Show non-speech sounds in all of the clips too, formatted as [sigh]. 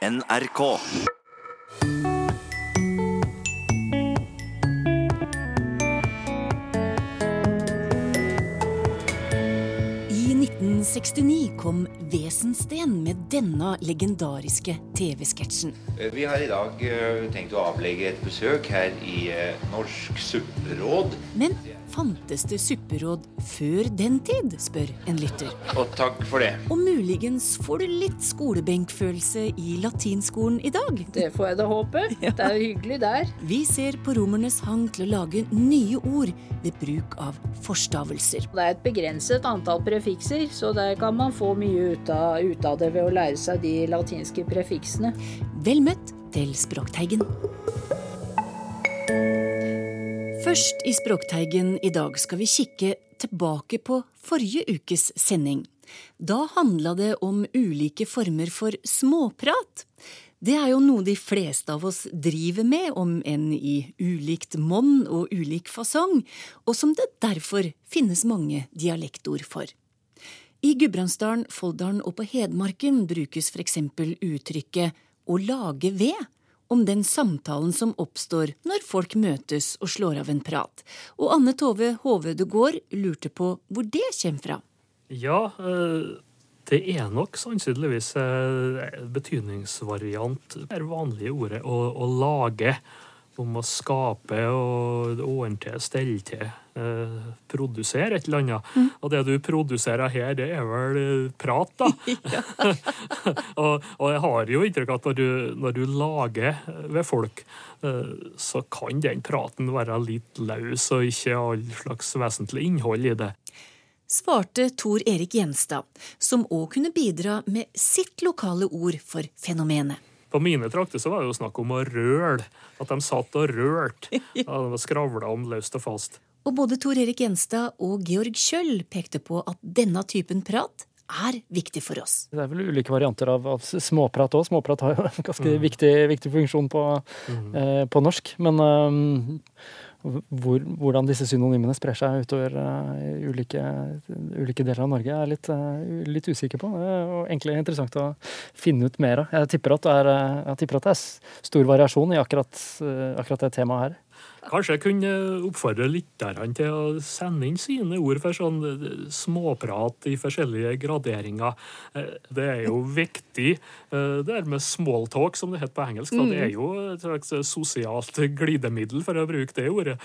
NRK. I 1969 kom Vesensten med denne legendariske TV-sketsjen. Vi har i dag eh, tenkt å avlegge et besøk her i eh, Norsk supperåd. Men fantes det supperåd før den tid, spør en lytter. Og takk for det. Og muligens får du litt skolebenkfølelse i latinskolen i dag. Det får jeg da håpe. [laughs] Det er jo hyggelig der. Vi ser på romernes hang til å lage nye ord ved bruk av forstavelser. Det er et begrenset antall prefikser, så der kan man få mye ut av, ut av det ved å lære seg de latinske prefiksene. Vel møtt til Språkteigen. Først i Språkteigen i dag skal vi kikke tilbake på forrige ukes sending. Da handla det om ulike former for småprat. Det er jo noe de fleste av oss driver med, om enn i ulikt monn og ulik fasong, og som det derfor finnes mange dialektord for. I Gudbrandsdalen, Folldalen og på Hedmarken brukes eksempel uttrykket å lage ved om den samtalen som oppstår når folk møtes og slår av en prat. Og Anne Tove Håvødegård lurte på hvor det kommer fra. Ja, eh, det er nok sannsynligvis en betydningsvariant. Det er vanlige ordet å, å lage. Om å skape og ordne til, stelle til, eh, produsere et eller annet. Og det du produserer her, det er vel eh, prat, da. [laughs] [laughs] og, og jeg har jo inntrykk av at når du, når du lager ved folk, eh, så kan den praten være litt løs og ikke all slags vesentlig innhold i det. Svarte Tor Erik Gjenstad, som òg kunne bidra med sitt lokale ord for fenomenet. På mine trakter så var det jo snakk om å røle. At de satt og rørte. [laughs] Ja, de skravla om løst og fast. Og både Tor Erik Gjenstad og Georg Kjøll pekte på at denne typen prat er viktig for oss. Det er vel ulike varianter av, av småprat òg. Småprat har jo en ganske viktig, viktig funksjon på, eh, på norsk. Men eh, hvor, hvordan disse synonymene sprer seg utover uh, ulike, ulike deler av Norge, er jeg litt, uh, litt usikker på. Det er egentlig interessant å finne ut mer av. Jeg eh, jeg tipper at det er stor variasjon i akkurat, akkurat det temaet her. Kanskje jeg kunne oppfordre lytterne til å sende inn sine ord for sånn eh, småprat i forskjellige graderinger. Eh, Det er jo viktig, eh, det der med smalltalk, som det heter på engelsk. da. Det er jo et slags sosialt glidemiddel, for å bruke det ordet,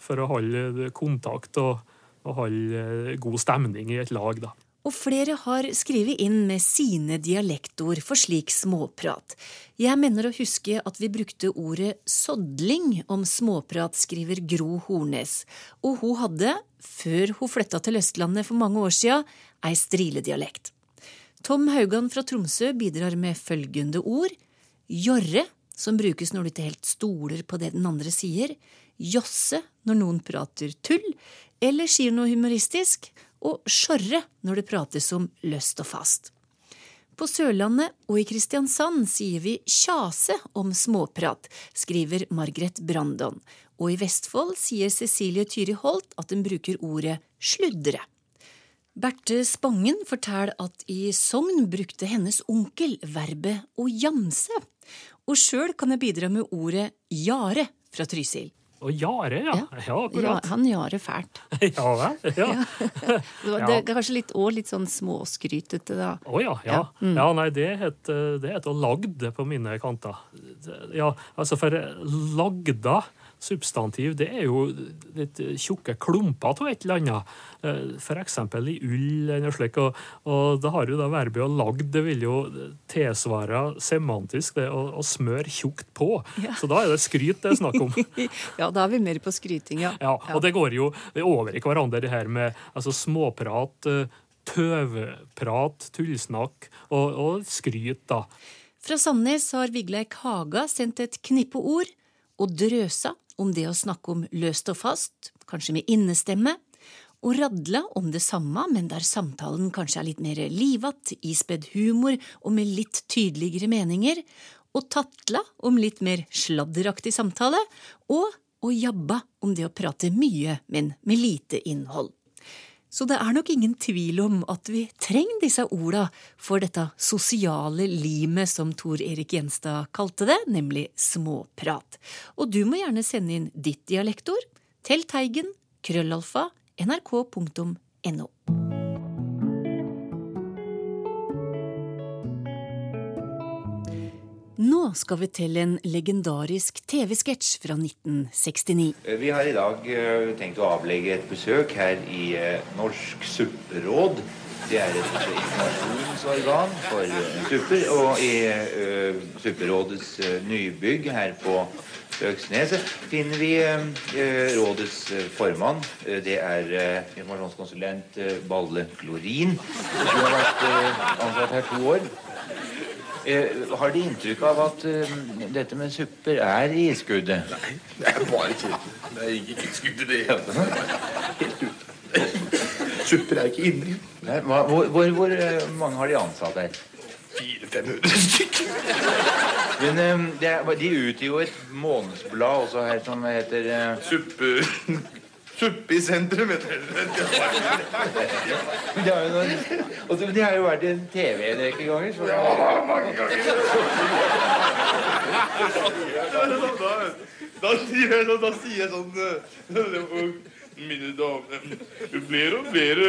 for å holde kontakt og, og holde god stemning i et lag, da. Og flere har skrevet inn med sine dialektord for slik småprat. Jeg mener å huske at vi brukte ordet sodling om småprat, skriver Gro Hornes. Og hun hadde, før hun flytta til Østlandet for mange år sia, ei striledialekt. Tom Haugan fra Tromsø bidrar med følgende ord. Jorre, som brukes når du ikke helt stoler på det den andre sier. Josse når noen prater tull, eller sier noe humoristisk. Og sjorre når det prates om løst og fast. På Sørlandet og i Kristiansand sier vi kjase om småprat, skriver Margaret Brandon, og i Vestfold sier Cecilie Tyri Holt at hun bruker ordet sludre. Berthe Spangen forteller at i Sogn brukte hennes onkel verbet å jamse, og sjøl kan jeg bidra med ordet jare fra Trysil. Og Jare, ja. Ja, Ja, akkurat. han jarer fælt. [laughs] Ja vel. [laughs] Ja. Det er kanskje litt, også litt sånn småskrytete, da. Å ja, ja. ja. Nei, det heter det heter lagd på mine kanter. Ja, altså for lagda substantiv, det er jo litt tjukke klumper av et eller annet. f.eks. For eksempel i ull eller slikt. Og, og da har jo da verbet å lagd, det vil jo tilsvare semantisk det å, å smøre tjukt på. Så da er det skryt det er snakk om. [laughs] Ja, da er vi mer på skryting, ja. Ja, og det går jo over i hverandre, det her med altså, småprat, eh, tøveprat, tullsnakk og, og skryt, da. Fra Sandnes har Vigleik Haga sendt et knippe ord, og drøsa om det å snakke om løst og fast, kanskje med innestemme, og radla om det samme, men der samtalen kanskje er litt mer livatt, ispedd humor og med litt tydeligere meninger, og tatla om litt mer sladderaktig samtale, og å jabba om det å prate mye, men med lite innhold. Så det er nok ingen tvil om at vi trenger disse orda for dette sosiale limet som Tor Erik Gjenstad kalte det, nemlig småprat. Og du må gjerne sende inn ditt dialektord til Teigen, krøllalfa, nrk.no. Nå skal vi til en legendarisk TV-sketsj fra 1969. Eh, Vi har i dag eh, tenkt å avlegge et besøk her i eh, Norsk supperåd. Det er et informasjonsorgan for supper. Og i uh, Supperådets nybygg her på Øksneset finner vi uh, rådets formann. Det er uh, informasjonskonsulent Balle Klorin. Hun har vært ansatt her to år. Eh, har De inntrykk av at eh, dette med supper er i skuddet? Nei, Det er bare kjedelig. Det er ikke innskudd i det hele Helt ute. Supper er ikke inni. Nei, hva, hvor, hvor, hvor eh, mange har de ansatt her? 400-500 stykker. Men eh, det er, De utgir jo et månedsblad også her som heter eh, Suppe... Suppe i sentrum, de har jo noen, og De har jo vært i TV en rekke ganger. Så, Ja, mange ganger. Da, sier jeg sånn, da sier jeg sånn eh, Mine damer, flere og flere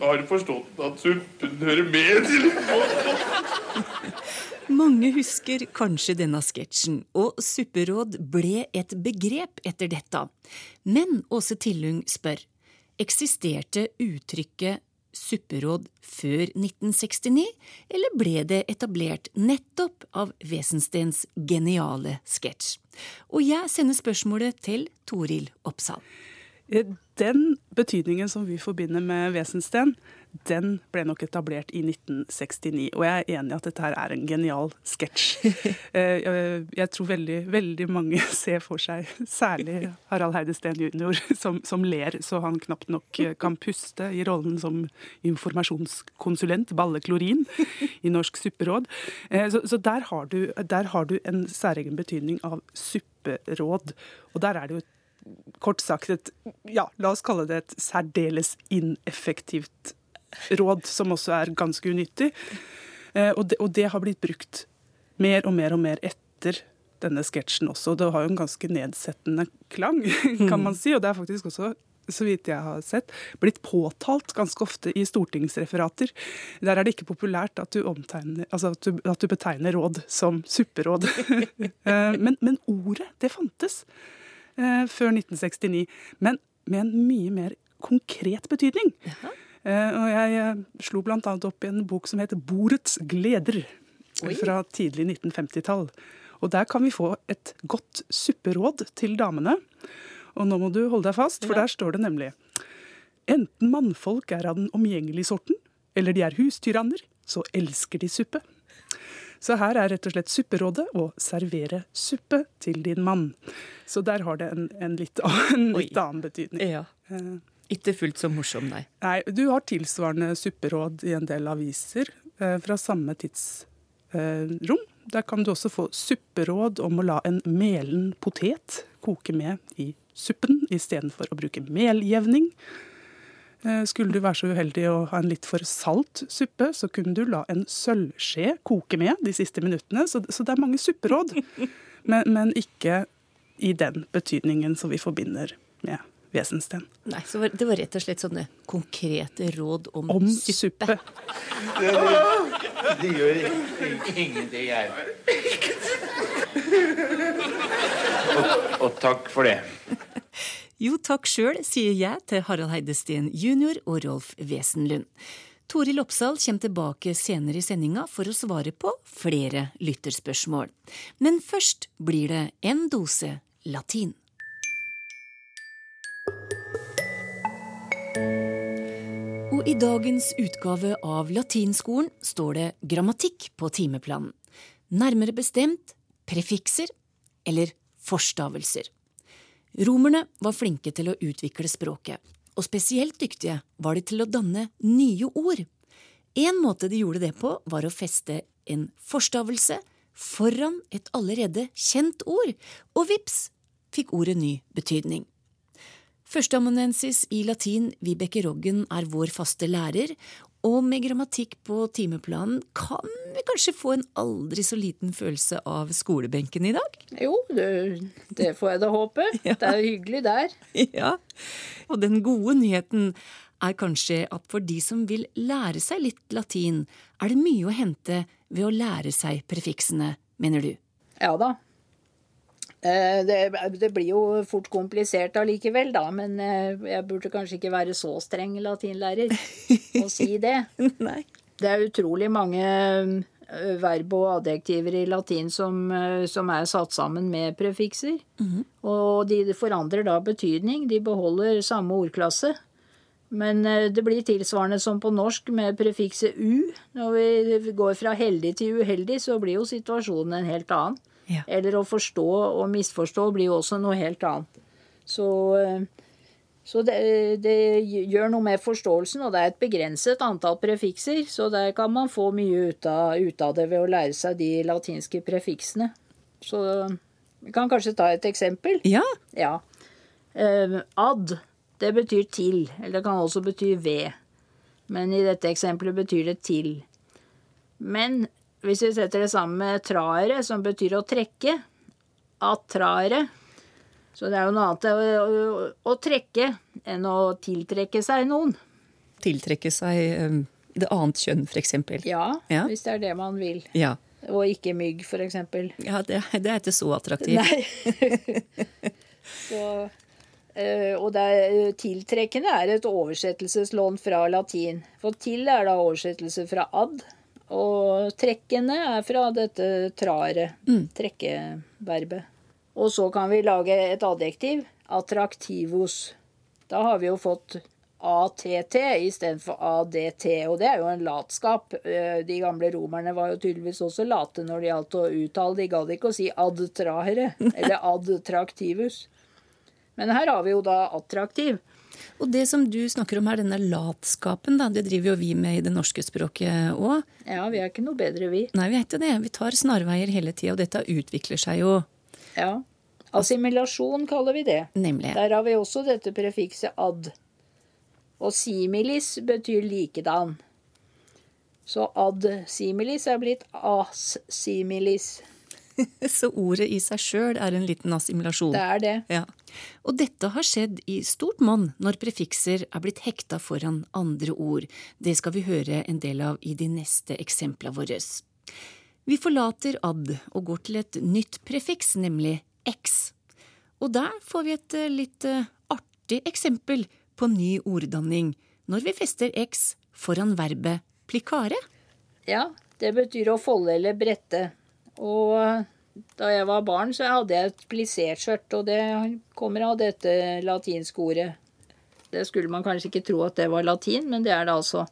har forstått at suppen hører med til Mange husker kanskje denne sketsjen, og supperåd ble et begrep etter dette. Men Åse Tillung spør, eksisterte uttrykket supperåd før 1969, eller ble det etablert nettopp av Wesenstens geniale sketsj? Og jeg sender spørsmålet til Toril Oppsal. Eh, Den betydningen som vi forbinder med Wesensten, den ble nok etablert i 1969. Og jeg er enig i at dette her er en genial sketsj. [laughs] Eh, jeg- tror veldig, veldig mange [laughs] ser for seg, særlig Harald Heide Steen jr., [laughs] som, som ler så han knapt nok eh, kan puste i rollen som informasjonskonsulent, balleklorin, i Norsk supperåd. Eh, Så, så der, har du, der har du en særegen betydning av supperåd. Og der er det jo et kort sagt et ja, la oss kalle det et særdeles ineffektivt råd, som også er ganske unyttig. Eh, og, det, og det har blitt brukt mer og mer og mer etter denne sketsjen også. Det har jo en ganske nedsettende klang, [laughs] kan man si. Og det er faktisk også, så vidt jeg har sett, blitt påtalt ganske ofte i stortingsreferater. Der er det ikke populært at du, altså at du, at du betegner råd som supperåd. [laughs] Eh, men, men ordet, det fantes eh, før 1969, men med en mye mer konkret betydning. Eh, og jeg eh, slo bl.a. opp i en bok som heter 'Bordets gleder', fra tidlig 1950-tall. Og der kan vi få et godt supperåd til damene. Og nå må du holde deg fast, for der står det nemlig Enten mannfolk er av den omgjengelige sorten, eller de er hustyranner, så elsker de suppe. Så her er rett og slett supperådet å servere suppe til din mann. Så der har det en, en, litt, en litt annen betydning. Ja. Eh, Ikke fullt så morsom, nei. Nei, du har tilsvarende supperåd i en del aviser eh, fra samme tidsrom. Der kan du også få supperåd om å la en melen potet koke med i suppen istedenfor å bruke meljevning. Eh, Skulle du være så uheldig å ha en litt for salt suppe, så kunne du la en sølvskje koke med de siste minuttene. Så, så det er mange supperåd, [laughs] men, men ikke i den betydningen som vi forbinder med Wesensten. Nei, så var, Det var rett og slett sånne konkrete råd om, Om suppe. suppe. De gjør ing- ingenting her. Og, og takk for det. Jo, takk sjøl, sier jeg til Harald Heidesteen jr. og Rolf Wesenlund. Toril Oppsal kommer tilbake senere i sendinga for å svare på flere lytterspørsmål. Men først blir det en dose latin. I dagens utgave av Latinskolen står det grammatikk på timeplanen. Nærmere bestemt prefikser eller forstavelser. Romerne var flinke til å utvikle språket, og spesielt dyktige var de til å danne nye ord. En måte de gjorde det på, var å feste en forstavelse foran et allerede kjent ord, og vips fikk ordet ny betydning. Førsteamanuensis i latin Vibeke Roggen er vår faste lærer, og med grammatikk på timeplanen kan vi kanskje få en aldri så liten følelse av skolebenken i dag? Jo, det, det får jeg da håpe. [laughs] Det er hyggelig der. Ja, og den gode nyheten er kanskje at for de som vil lære seg litt latin, er det mye å hente ved å lære seg prefiksene, mener du? Ja da. Eh, Det, det blir jo fort komplisert allikevel, da, men eh, jeg burde kanskje ikke være så streng latinlærer og si det. [laughs] Det er utrolig mange eh, verb og adjektiver i latin som, som er satt sammen med prefikser. Og de forandrer da betydning. De beholder samme ordklasse. Men det blir tilsvarende som på norsk med prefikset u. Når vi går fra heldig til uheldig, så blir jo situasjonen en helt annen. Ja. Eller å forstå og misforstå blir jo også noe helt annet. Så, eh, så det, det gjør noe med forståelsen, og det er et begrenset antall prefikser, så der kan man få mye ut av, ut av det ved å lære seg de latinske prefiksene. Så vi kan kanskje ta et eksempel. Ja, Ja. Eh, ad, det betyr til, eller det kan også bety ved. Men i dette eksempelet betyr det til. Men hvis vi setter det sammen med traere, som betyr å trekke, attraere Så det er jo noe annet å, å, å trekke enn å tiltrekke seg noen. tiltrekke seg eh, det annet kjønn, eksempel. Ja, Ja. hvis det er det man vil. Ja, Og ikke mygg, eksempel. ja det, det er ikke så attraktivt. Nei. [laughs] Så, eh, og det er, tiltrekkende er et oversettelseslån fra latin. For til er da oversettelse fra ad. Og trekkene er fra dette traere, trekkeverbet. Og så kan vi lage et adjektiv. Attraktivos. Da har vi jo fått ATT istedenfor ADT, og det er jo en latskap. Eh, De gamle romerne var jo tydeligvis også late når det gjaldt å uttale. De gadd ikke å si adtrahere [laughs] eller adtraktivus. Men her har vi jo da attraktiv. Og det som du snakker om her, denne latskapen, da, det driver jo vi med i det norske språket òg. Ja, vi er ikke noe bedre, vi. Nei, vi er ikke det. Vi tar snarveier hele tida, og dette utvikler seg jo Ja. Assimilasjon kaller vi det. nemlig. Der har vi også dette prefikset ad. Og similis betyr likedan. Så ad similis er blitt as similis. [laughs] Så ordet i seg sjøl er en liten assimilasjon. Det er det. Ja. Og dette har skjedd i stort monn når prefikser er blitt hekta foran andre ord. Det skal vi høre en del av i de neste eksemplene våre. Vi forlater ad og går til et nytt prefiks, nemlig x. Og der får vi et eh, litt eh, artig eksempel på ny orddanning når vi fester x foran verbet plikare. Ja, det betyr å folde eller brette. Og da jeg var barn, så hadde jeg et plissert og det kommer av dette latinske ordet. Det skulle man kanskje ikke tro at det var latin, men det er det altså.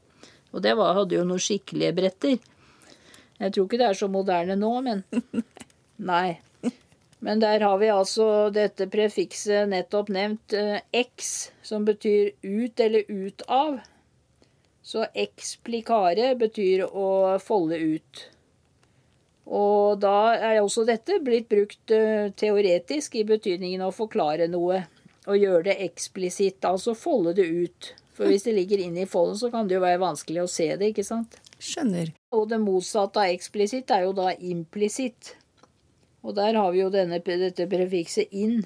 Og det var, hadde jo noen skikkelige bretter. Jeg tror ikke det er så moderne nå, men [laughs] Nei. Men der har vi altså dette prefikset nettopp nevnt, eh, x, som betyr ut eller ut av. Så explicare betyr å folde ut. Og da er også dette blitt brukt eh, teoretisk i betydningen å forklare noe. Og gjøre det eksplisitt, altså folde det ut. For hvis det ligger inne i folden, så kan det jo være vanskelig å se det, ikke sant? Skjønner. Og det motsatte av eksplisitt er jo da implisitt. Og der har vi jo denne, dette prefikset inn,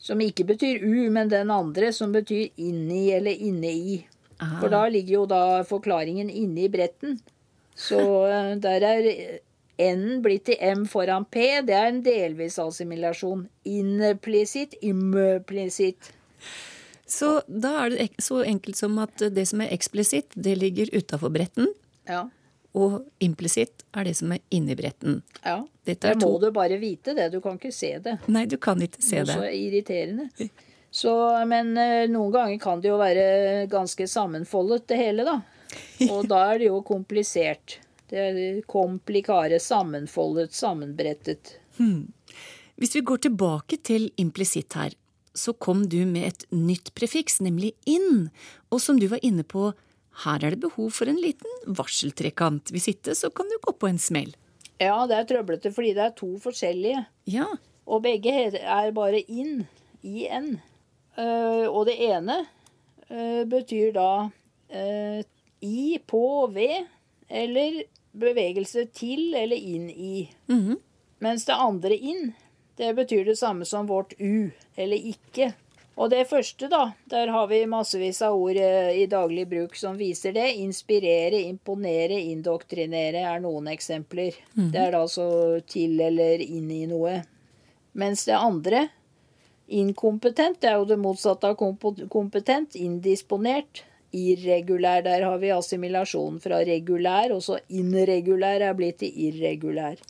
som ikke betyr u, men den andre som betyr inni eller inne i. For da ligger jo da forklaringen inne i bretten. Så eh, der er n blitt til m foran p. Det er en delvis assimilasjon. Implisitt, implisitt. Så da er det så enkelt som at det som er eksplisitt, det ligger utafor bretten. Ja. Og implisitt er det som er inni bretten. ja. Dette Det er må to du bare vite det. Du kan ikke se det. Nei, du kan ikke se det. det. irriterende. Så, men eh, noen ganger kan det jo være ganske sammenfoldet, det hele, da. [laughs] Og da er det jo komplisert. Det er komplikare, sammenfoldet, sammenbrettet. Hvis vi går tilbake til implisitt her, så kom du med et nytt prefiks, nemlig inn. Og som du var inne på, her er det behov for en liten varseltrekant. Hvis ikke, så kan du gå på en smell. Ja, det er trøblete fordi det er to forskjellige. Ja, Og begge er bare inn. i en. Eh, og det ene eh, betyr da eh, i, på, ved, eller bevegelse til eller inn i. Mens det andre inn, det betyr det samme som vårt u, eller ikke. Og det første, da, der har vi massevis av ord eh, i daglig bruk som viser det. Inspirere, imponere, indoktrinere er noen eksempler. Det er da altså til eller inn i noe. Mens det andre, inkompetent, det er jo det motsatte av kompetent. Indisponert. Irregulær. Der har vi assimilasjon fra regulær, og så irregulær er blitt til irregulær.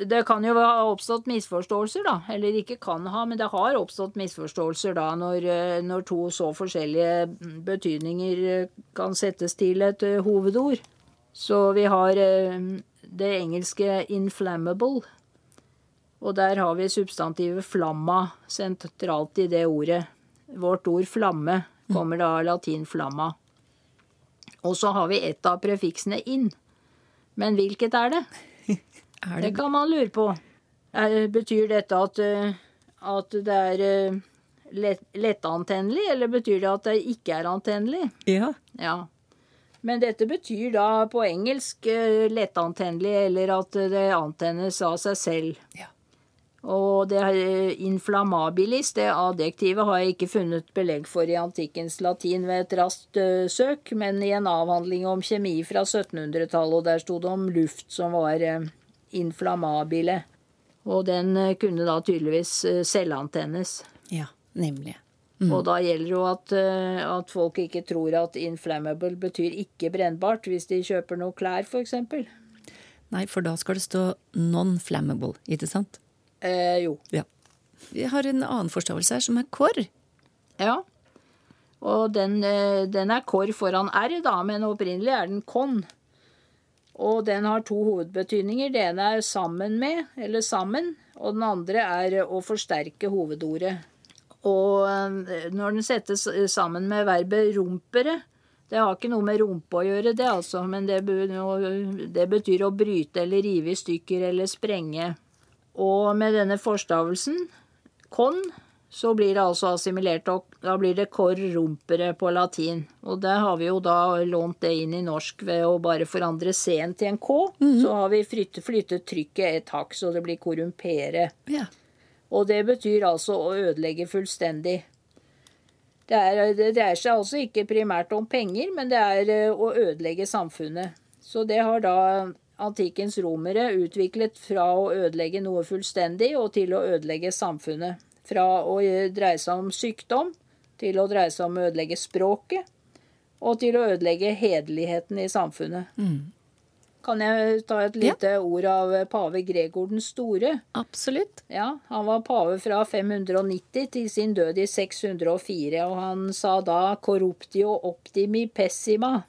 Det kan jo ha oppstått misforståelser, da. Eller ikke kan ha, men det har oppstått misforståelser da når, eh, når to så forskjellige mm, betydninger eh, kan settes til et eh, hovedord. Så vi har det engelske 'inflammable'. Og der har vi substantivet 'flamma' sentralt i det ordet. Vårt ord 'flamme' kommer da av latin 'flamma'. Og så har vi ett av prefiksene 'inn'. Men hvilket er det? [laughs] Er Det det kan man lure på. Er, betyr dette at, eh, at det er eh, lett, lettantennelig, eller betyr det at det ikke er antennelig? Ja. Ja. Men dette betyr da på engelsk eh, lettantennelig, eller at det antennes av seg selv. Ja. Og det er inflammabilis, det adjektivet, har jeg ikke funnet belegg for i antikkens latin ved et raskt eh, søk, men i en avhandling om kjemi fra 1700-tallet, og der sto det om luft som var eh, inflammabile. Og den eh, kunne da tydeligvis eh, selvantennes. ja, nemlig. Og da gjelder jo at, eh, at folk ikke tror at inflammable betyr ikke brennbart hvis de kjøper noe klær, f.eks. Nei, for da skal det stå non-flammable, ikke sant? Eh, jo. Ja. Vi har en annen forstavelse her, som er kår. Ja. Og den, eh, den er kor foran r, da, men opprinnelig er den kon. Og den har to hovedbetydninger. Det ene er sammen med, eller sammen, og den andre er å forsterke hovedordet. Og eh, når den settes sammen med verbet rumpere Det har ikke noe med rumpe å gjøre, det altså, men det, det betyr å bryte eller rive i stykker eller sprenge. Og med denne forstavelsen, con, så blir det altså assimilert, og da blir det cor rompere på latin. Og der har vi jo da lånt det inn i norsk ved å bare forandre c-en til en k. Så har vi flyttet, flyttet trykket et hakk, så det blir korrumpere. Ja. Og det betyr altså å ødelegge fullstendig. Det, er, det dreier seg altså ikke primært om penger, men det er eh, å ødelegge samfunnet. Så det har da antikkens romere utviklet fra å ødelegge noe fullstendig og til å ødelegge samfunnet. Fra å eh, dreie seg om sykdom til å dreie seg om å ødelegge språket, og til å ødelegge hederligheten i samfunnet. Kan jeg ta et lite ord av pave Gregor den store? Absolutt. Ja, han var pave fra 590 til sin død i 604, og han sa da 'corruptio optimi pessima'.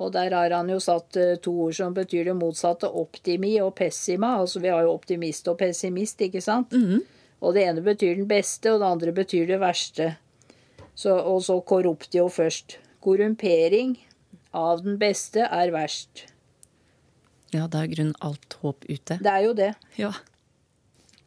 Og der har han jo satt eh, to ord som betyr det motsatte, optimi og pessima. Altså vi har jo optimist og pessimist, ikke sant? Og det ene betyr den beste, og det andre betyr det verste. Så, og så korruptio først. Korrumpering av den beste er verst. Ja, da er grunnen alt håp ute. Det er jo det. Ja,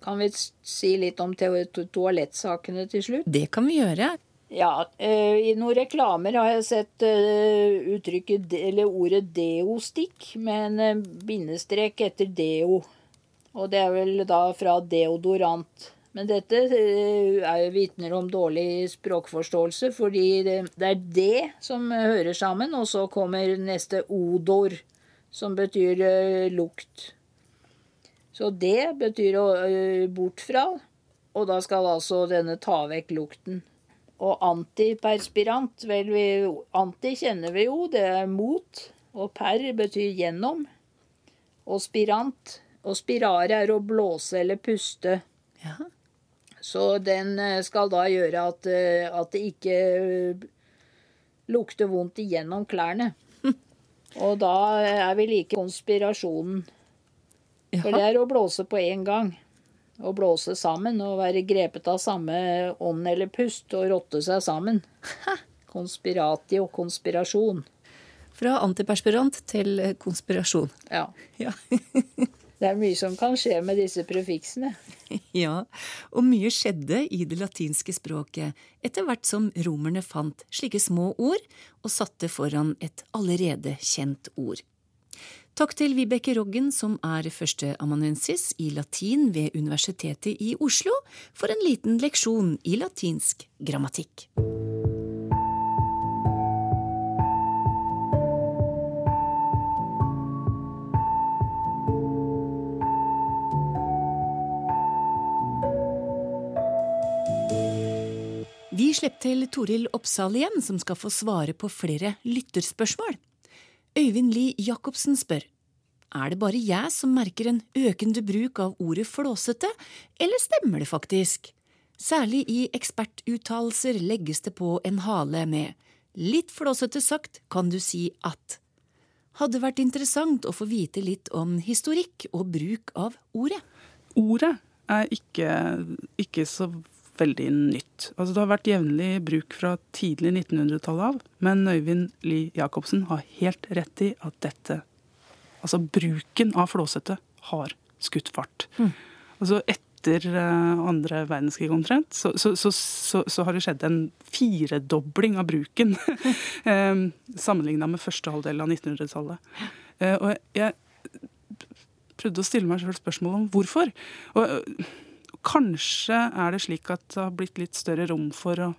Kan vi si litt om to to toalettsakene til slutt? det kan vi gjøre. Ja, eh, i noen reklamer har jeg sett eh, uttrykket, eller ordet deostikk med en eh, bindestrek etter deo. Og det er vel da fra deodorant. Men dette er vitner om dårlig språkforståelse, fordi det, det er det som hører sammen, og så kommer neste odor, som betyr lukt. Så det betyr bort fra, og da skal altså denne ta vekk lukten. Og antiperspirant, vel, vi, anti kjenner vi jo, det er mot. Og per betyr gjennom. Og spirant, og spirare er å blåse eller puste. Ja. Så den eh, skal da gjøre at, eh, at det ikke eh, lukter vondt igjennom klærne. [laughs] Og da er vi like konspirasjonen. For det er å blåse på én gang. Å blåse sammen og være grepet av samme ånd eller pust og rotte seg sammen. Konspirati og konspirasjon. Fra antiperspirant til konspirasjon. Ja. Ja. [laughs] Det er mye som kan skje med disse prefiksene. [laughs] Ja, og mye skjedde i det latinske språket etter hvert som romerne fant slike små ord og satte foran et allerede kjent ord. Takk til Vibeke Roggen, som er førsteamanuensis i latin ved Universitetet i Oslo, for en liten leksjon i latinsk grammatikk. Vi slipper til Toril Oppsal igjen, som skal få svare på flere lytterspørsmål. Øyvind Lie Jacobsen spør er det bare jeg som merker en økende bruk av ordet flåsete, eller stemmer det faktisk? Særlig i ekspertuttalelser legges det på en hale med litt flåsete sagt kan du si at. Hadde vært interessant å få vite litt om historikk og bruk av ordet. Ordet er ikke, ikke så veldig nytt. Altså, det har vært jevnlig bruk fra tidlig 1900-tall av, men Øyvind Lie Jacobsen har helt rett i at dette Altså bruken av flåsete har skutt fart. Mm. Altså etter uh, andre verdenskrig omtrent, så, så, så, så, har det skjedd en firedobling av bruken [laughs] um, sammenligna med første halvdel av 1900-tallet. Uh, og jeg prøvde å stille meg selv spørsmål om hvorfor. Og kanskje er det slik at det har blitt litt større rom for å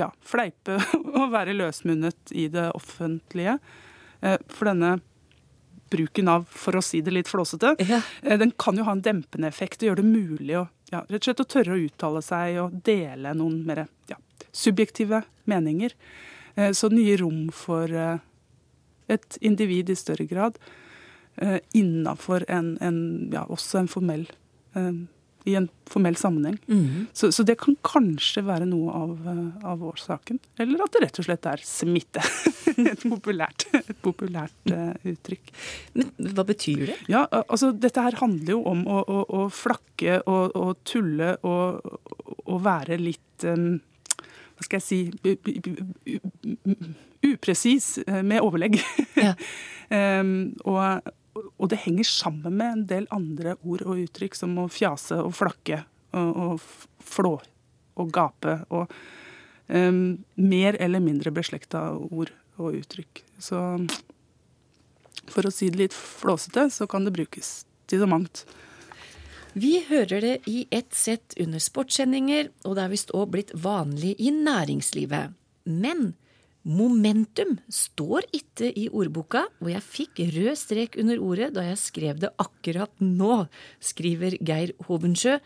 ja, fleipe [laughs] og være løsmunnet i det offentlige. For denne bruken av, for å si det litt flåsete, ja. Eh, den kan jo ha en dempende effekt og gjøre det mulig å ja, rett og slett å tørre å uttale seg og dele noen mer ja, subjektive meninger. Så så gir rom for eh, et individ i større grad innafor en, en, ja, også en formell i en formell sammenheng. Mm. Så, så, det kan kanskje være noe av, eh, av, årsaken. Eller at det rett og slett er smitte. et populært, et populært uh, uttrykk. Men hva betyr det? Ja, altså Dette her handler jo om å, å, å flakke og, og, tulle og, og være litt um, Hva skal jeg si Upresis eh, med overlegg. Ja. um, og og det henger sammen med en del andre ord og uttrykk, som å fjase og flakke og, og flå og gape. Og um, mer eller mindre beslekta ord og uttrykk. Så for å si det litt flåsete, så kan det brukes til så mangt. Vi hører det i ett sett under sportssendinger, og det er visst òg blitt vanlig i næringslivet. Men Momentum står ikke i ordboka, og jeg fikk rød strek under ordet da jeg skrev det akkurat nå, skriver Geir Hovensjø.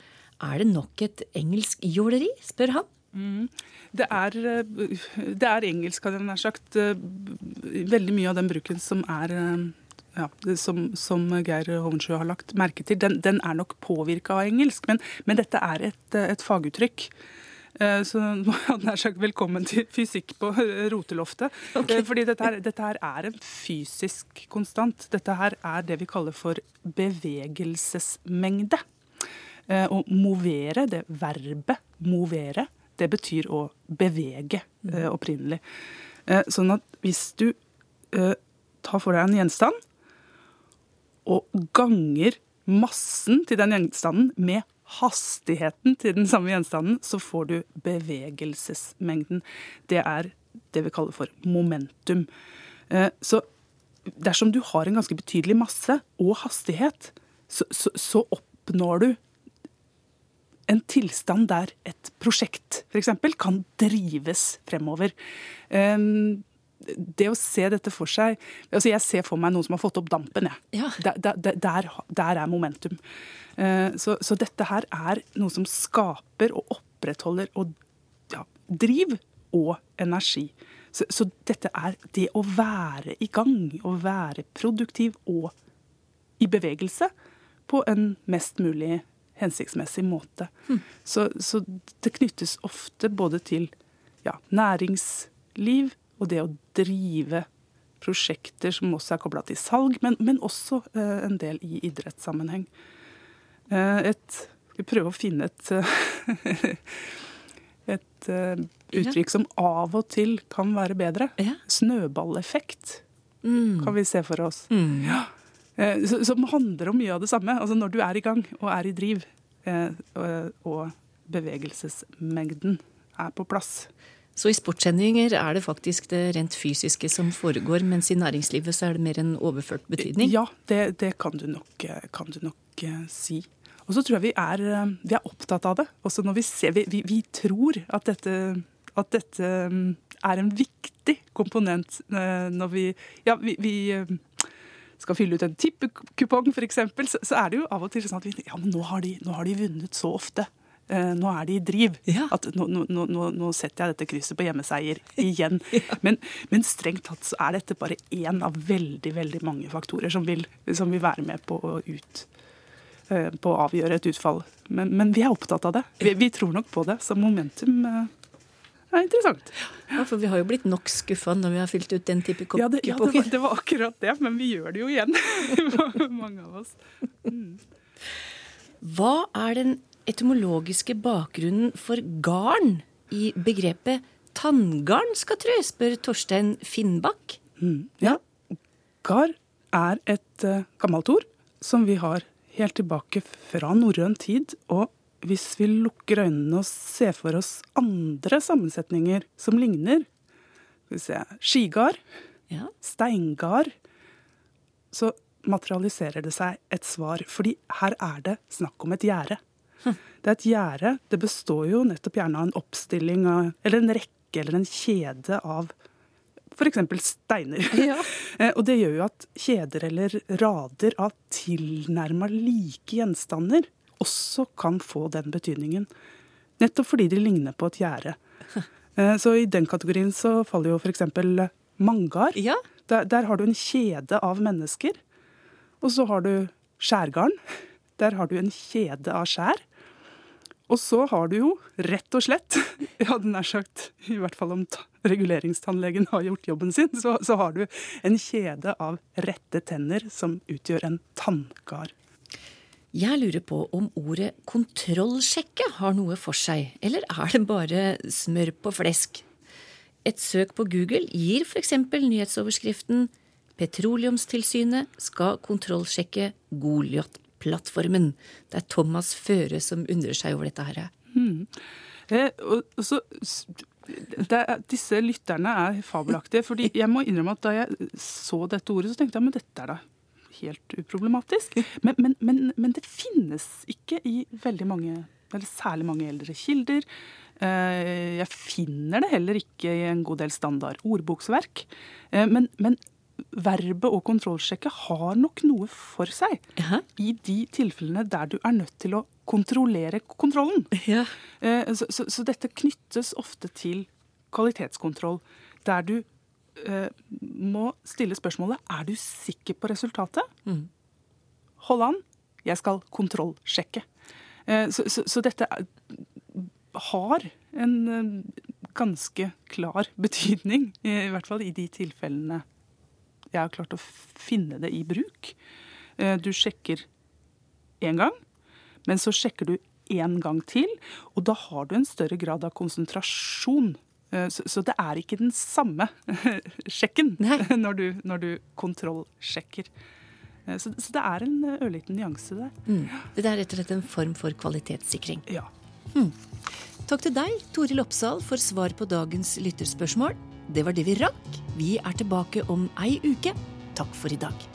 Er det nok et engelsk jåleri, spør han. Mm. Det, er, det er, engelsk, hadde jeg nær sagt. Veldig mye av den bruken som er ja, som, som, Geir Hovensjø har lagt merke til, den, den er nok påvirka av engelsk. Men, men, dette er et, et faguttrykk. Eh, så nå hadde jeg sagt velkommen til fysikk på roteloftet. Okay. Eh, fordi dette her, dette her, er en fysisk konstant. Dette her er det vi kaller for bevegelsesmengde. Og å movere, det verbet movere, det betyr å bevege opprinnelig. Sånn at hvis du tar for deg en gjenstand og ganger massen til den gjenstanden med hastigheten til den samme gjenstanden, så får du bevegelsesmengden. Det er det vi kaller for momentum. Eh, så dersom du har en ganske betydelig masse og hastighet, så, så, så oppnår du en tilstand der et prosjekt f.eks. kan drives fremover. Um, det å se dette for seg altså Jeg ser for meg noen som har fått opp dampen. Ja. Der, der, der, der, er momentum. Eh, så, så, dette her er noe som skaper og opprettholder og ja, driv og energi. Så, så, dette er det å være i gang, å være produktiv og i bevegelse på en mest mulig hensiktsmessig måte. Mm. Så, så, det knyttes ofte både til ja, næringsliv, og det å drive prosjekter som også er kobla til salg, men, men også uh, en del i idrettssammenheng. Uh, et, vi prøver å finne et, uh, [laughs] et uttrykk som av og til kan være bedre. Ja. Snøballeffekt mm. kan vi se for oss. Mm. Ja. Eh, som handler om mye av det samme. Altså når du er i gang og er i driv, eh, og bevegelsesmengden er på plass. Så i sportssendinger er det faktisk det rent fysiske som foregår, mens i næringslivet så er det mer en overført betydning? Ja, det, det kan, du nok, kan, du nok, si. Og så tror jeg vi er, vi er opptatt av det. Også når vi ser Vi, vi, vi tror at dette, at dette, er en viktig komponent når vi Ja, vi, vi skal fylle ut en tippekupong, f.eks., så, så er det jo av og til sånn at vi, ja, men nå har, de, nå har de vunnet så ofte. Uh, nå er de i driv. Ja. At nå, nå, nå, nå, setter jeg dette krysset på hjemmeseier [laughs] igjen. ja. men, men, strengt tatt så er dette bare én av veldig veldig mange faktorer som vil, som vil være med på å, ut, uh, på å avgjøre et utfall. Men, men, vi er opptatt av det. Vi, vi tror nok på det. Så momentum det er interessant. Ja, For vi har jo blitt nok skuffa når vi har fylt ut den type kopp. Ja, det, ja det, var, det, var, akkurat det, men vi gjør det jo igjen. [laughs] Mange av oss. Mm. Hva er den etymologiske bakgrunnen for garn i begrepet tanngarn, skal tro, spør Torstein Finnbakk. Mm. Ja. Gar er et uh, gammelt ord som vi har helt tilbake fra norrøn tid. og hvis vi lukker øynene og ser for oss andre sammensetninger som ligner Skal vi se Skigard, ja. steingard Så materialiserer det seg et svar. Fordi her er det snakk om et gjerde. Det er et gjerde. Det består jo nettopp gjerne av en oppstilling av Eller en rekke eller en kjede av f.eks. steiner. Ja. [laughs] Eh, og det gjør jo at kjeder eller rader av tilnærma like gjenstander også kan få den betydningen. Nettopp fordi de ligner på et gjerde. [laughs] Eh, så i den kategorien så faller jo f.eks. mangar. Ja. Der, der, har du en kjede av mennesker. Og så har du skjærgarn. Der har du en kjede av skjær. Og så har du jo rett og slett, [laughs] jeg hadde nær sagt, i hvert fall om reguleringstannlegen har gjort jobben sin, så, så har du en kjede av rette tenner som utgjør en tanngard. Jeg lurer på om ordet kontrollsjekke har noe for seg, eller er det bare smør på flesk? Et søk på Google gir f.eks. nyhetsoverskriften 'Petroleumstilsynet skal kontrollsjekke Goliat-plattformen'. Det er Thomas Føre som undrer seg over dette her. Mm. Eh, og, så, det, disse lytterne er fabelaktige. fordi jeg må innrømme at da jeg så dette ordet, så tenkte jeg men dette er da helt uproblematisk. Men, men, men, men, det finnes ikke i veldig mange, eller særlig mange eldre kilder. Eh, jeg finner det heller ikke i en god del standard ordboksverk. Men, men, verbet å kontrollsjekke har nok noe for seg uh i de tilfellene der du er nødt til å kontrollere kontrollen. Ja. Eh, så, så, så, dette knyttes ofte til kvalitetskontroll, der du eh, må stille spørsmålet er du sikker på resultatet. Mm. Hold an, jeg skal kontrollsjekke. Eh, så, så, dette har en eh, ganske klar betydning, i hvert fall i de tilfellene jeg har klart å finne det i bruk. Eh, du sjekker én gang, men så sjekker du én gang til, og da har du en større grad av konsentrasjon Eh, så, det er ikke den samme [laughs] sjekken [laughs] når du, når du kontrollsjekker. Eh, så, så, det er en ørliten nyanse der. Mm. Det er rett og slett en form for kvalitetssikring. Ja. Mm. Takk til deg, Toril Oppsal, for svar på dagens lytterspørsmål. Det var det vi rakk. Vi er tilbake om ei uke. Takk for i dag.